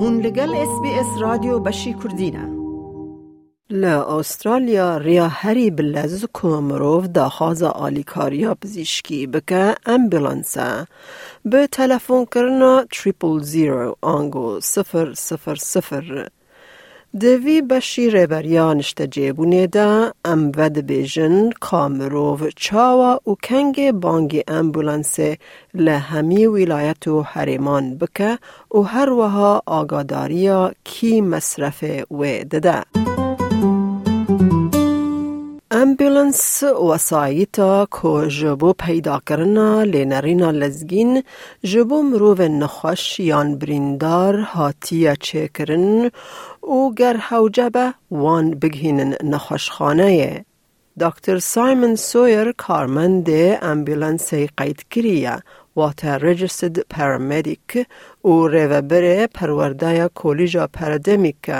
هون لگل اس بی اس رادیو بشی کردیم. ل استرالیا ریا هری بلز کۆ مرۆڤ داخوازە ئالیکاریا پزیشکی بکە به تلفون کرنا تریپل زیرو ئانگۆ سفر سفر سفر دوی بشی ریبریانشت جیبونی دا ام ود بیجن کامروف چاوا و کنگ بانگی امبولانس لهمی ولایت و حریمان بکه و هر وها آگاداریا کی مصرف و دده. امبولانس وسایتا که جبو پیدا کرنا لێنەرینە لزگین جبو مروو نخوش یان بریندار هاتیا چه کرن او گر حوجبه وان بگهینن نخوشخانه. دکتر سایمن سویر کارمند امبولانس قید کریه واتا ریجستد پرامیدیک او روبر پرورده کولیجا پردمیک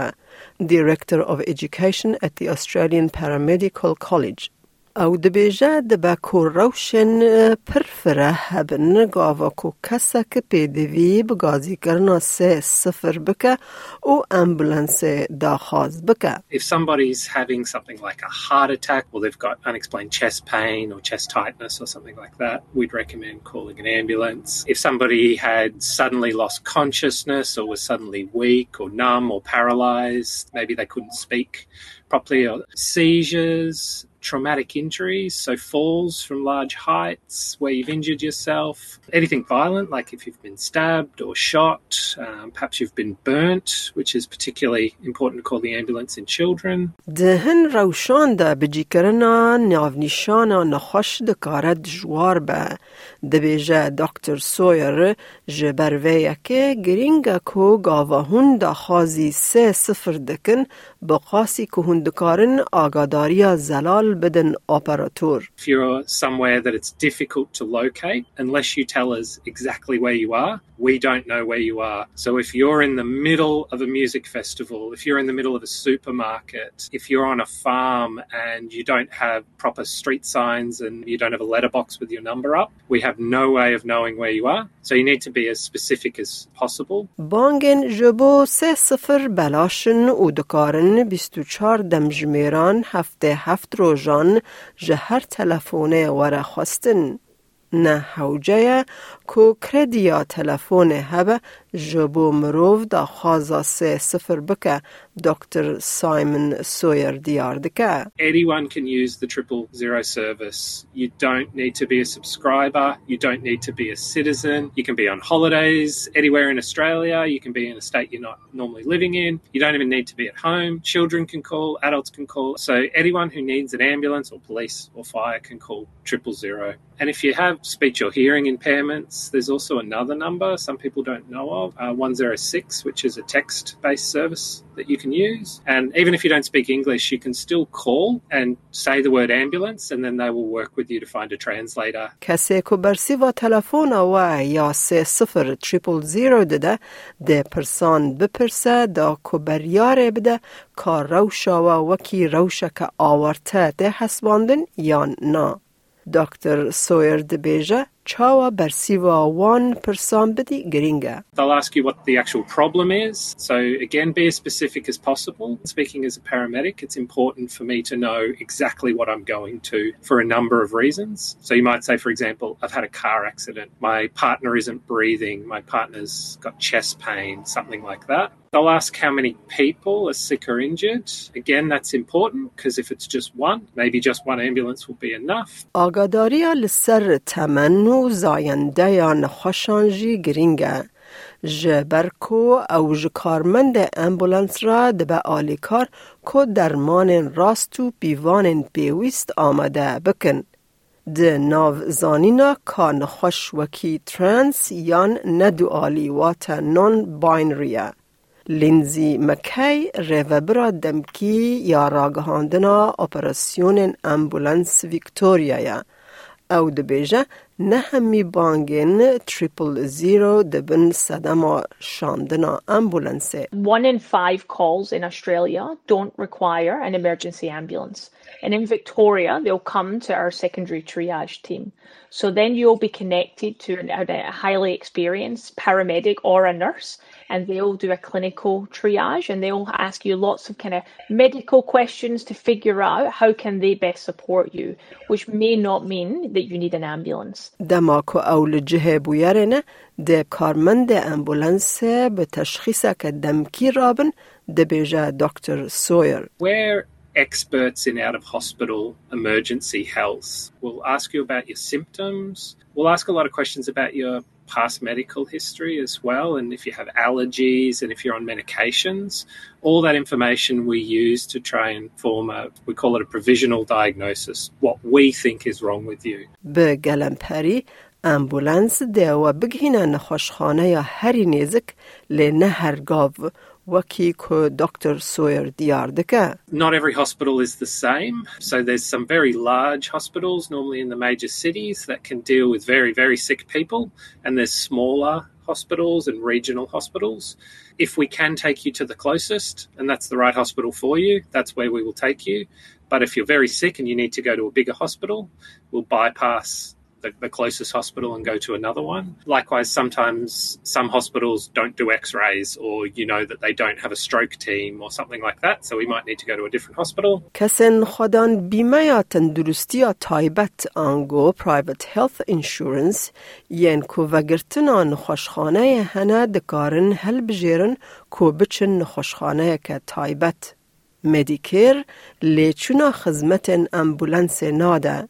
دیرکتر آف ایژیکیشن ات دی آسترالیان پرامیدیکل کالج او دبیجه دبا کو روشن پرفره هبن گاوا کو کسا که پیدوی بگازی کرنا سه صفر بکه او امبولانس داخواز بکه. If somebody's having something like a heart attack or they've got unexplained chest pain or chest tightness or something like that, we'd recommend calling an ambulance. If somebody had suddenly lost consciousness or was suddenly weak or numb or paralyzed, maybe they couldn't speak properly or seizures, traumatic injuries, so falls from large heights where you've injured yourself, anything violent, like if you've been stabbed or shot, um, perhaps you've been burnt, which is particularly important to call the ambulance in children. دهن روشان ده بجی کرنا ناو نشانا نخوش دکارد جوار به دبیجه دکتر سویر جبرویه که گرینگه کو گاوهون دا خازی سه صفر دکن بقاسی که هندکارن آگاداریا زلال بدن اپراتور. If you're somewhere that it's difficult to locate, unless you tell us exactly where you are, we don't know where you are. So if you're in the middle of a music festival, if you're in the middle of a supermarket, if you're on a farm and you don't have proper street signs and you don't have a letterbox with your number up, we have no way of knowing where you are. So you need to be as specific as possible. بانگن جبو سه صفر بلاشن و دکارن 24 دمجمیران هفته هفت روژان جهر تلفونه وره خواستن. نه حوجه کو کردیا تلفون هبه جبو مروف دا خوازا سه صفر بکه دکتر سایمن سویر دیار دکه. Anyone can use the triple zero service. You don't need to be a subscriber. You don't need to be a citizen. You can be on holidays anywhere in Australia. You can be in a state you're not normally living in. You don't even need to be at home. Children can call, adults can call. So anyone who needs an ambulance or police or fire can call triple zero. And if you have speech or hearing impairments, there's also another number some people don't know of, uh, 106, which is a text based service that you can use. And even if you don't speak English, you can still call and say the word ambulance, and then they will work with you to find a translator. کسی که برسی و تلفون و یا سه صفر تریپل زیرو دده ده پرسان بپرسه دا که بریاره بده که روشا و وکی روشا که آورته ده حسباندن یا نه. دکتر سویر دبیجه چاوا برسیوا وان پرسان بدی گرینگه. They'll ask you what the actual problem is. So, again, be as specific as possible. Speaking as a paramedic, it's important for me to know exactly what I'm going to for a number of reasons. So, you might say, for example, I've had a car accident, my partner isn't breathing, my partner's got chest pain, something like that. They'll ask how many people are sick or injured. Again, that's important because if it's just one, maybe just one ambulance will be enough. آگاداری لسر تمن زاینده یا نخوشانجی گرینگه. جبرکو او جکارمند امبولانس را دبه آلیکار کو درمان راست و بیوان پیویست آمده بکن. ده ناو زانینا کا نخوش وکی ترانس یان ندو آلی واتا نون باینریه. لینزی مکی ریوبرا دمکی یا راگهاندنا اپراسیون امبولانس ویکتوریا One in five calls in Australia don't require an emergency ambulance. And in Victoria, they'll come to our secondary triage team. So then you'll be connected to a highly experienced paramedic or a nurse and they'll do a clinical triage and they'll ask you lots of kind of medical questions to figure out how can they best support you, which may not mean that you need an ambulance. دماکو او لجهه بویرنه ده کارمند امبولانس به تشخیص که دمکی رابن ده بیجه دکتر سویر. We're experts in out of hospital emergency health. We'll ask you about your symptoms. We'll ask a lot of questions about your past medical history as well, and if you have allergies and if you're on medications. All that information we use to try and form a, we call it a provisional diagnosis, what we think is wrong with you. به گلمپری امبولانس ده و بگهینه نخوشخانه یا هری نزک لنه هرگاو Dr. Not every hospital is the same. So there's some very large hospitals, normally in the major cities, that can deal with very, very sick people. And there's smaller hospitals and regional hospitals. If we can take you to the closest and that's the right hospital for you, that's where we will take you. But if you're very sick and you need to go to a bigger hospital, we'll bypass the, the, closest hospital and go to another one. Likewise, sometimes some hospitals don't do x rays or you know that they don't have a stroke team or something like that, so we might need to go to a different hospital. کسن خودان بیمه یا تندرستی یا تایبت آنگو private health insurance ین کو وگرتن آن خوشخانه هنه دکارن هل بجیرن کو بچن نخوشخانه که تایبت مدیکر لیچونا خدمت امبولانس ناده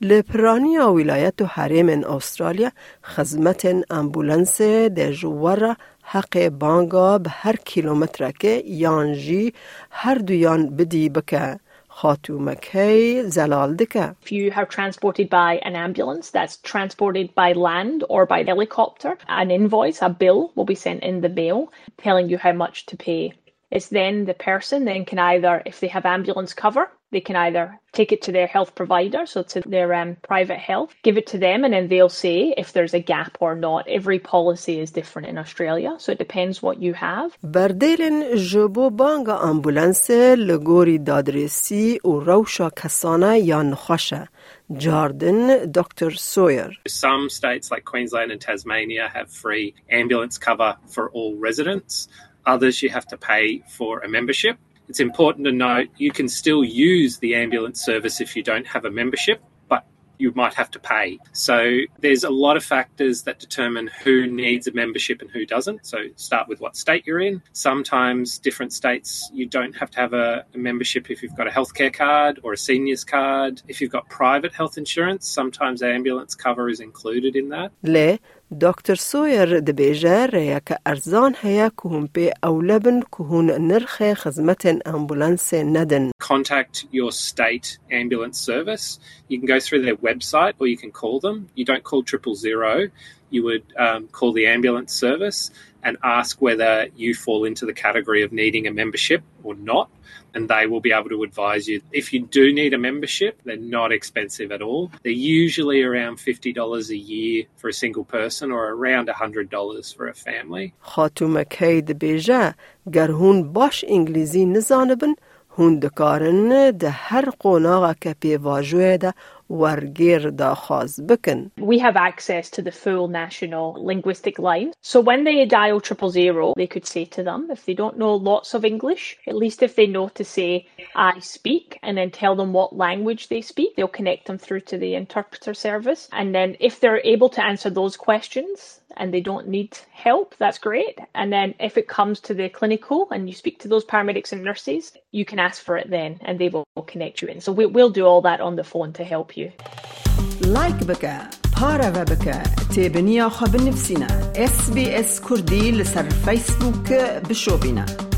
لپرانیا ولایت و حریم استرالیا خدمت امبولانس در جوار حق بانگا به هر کیلومتر که یانجی هر دویان بدی بکه خاتومکی زلال دکه. If you are transported by an ambulance that's transported by land or by helicopter, an invoice, a bill will be sent in the mail telling you how much to pay. It's then the person then can either, if they have ambulance cover, they can either take it to their health provider, so to their um, private health, give it to them, and then they'll say if there's a gap or not. Every policy is different in Australia, so it depends what you have. بردیلن جبو بانگا امبولانس لگوری دادرسی و روشا کسانه یا نخوشه. Jordan, Dr. Sawyer. Some states like Queensland and Tasmania have free ambulance cover for all residents. Others you have to pay for a membership. It's important to note you can still use the ambulance service if you don't have a membership, but you might have to pay. So there's a lot of factors that determine who needs a membership and who doesn't. So start with what state you're in. Sometimes different states you don't have to have a, a membership if you've got a healthcare card or a seniors card. If you've got private health insurance, sometimes ambulance cover is included in that. Le دکتر سویر دبیجه ریا که ارزان هیا که هم پی اولبن که هون نرخ خدمت امبولانس ندن. Contact your state ambulance service. You can go through their website or you can call them. You don't call triple zero. You would um, call the ambulance service and ask whether you fall into the category of needing a membership or not. and they will be able to advise you. If you do need a membership, they're not expensive at all. They're usually around $50 a year for a single person or around $100 for a family. خاتوم کید بیجه گر هون باش انگلیزی نزانبن هون دکارن ده هر قوناغا که پی واجوه ده ورگیر دا خواز بکن. We have access to the full national linguistic line. So when they dial triple zero, they could say to them, if they don't know lots of English, at least if they know to say, I speak, and then tell them what language they speak, they'll connect them through to the interpreter service. And then if they're able to answer those questions, and they don't need help, that's great. And then if it comes to the clinical and you speak to those paramedics and nurses, you can ask for it then and they will connect you in. So we, we'll do all that on the phone to help you. لایک بکە پارەوە بکە تێبنییا خە بنفسینە SسBS کوردی لەسەر فیسبووک بشۆبینە.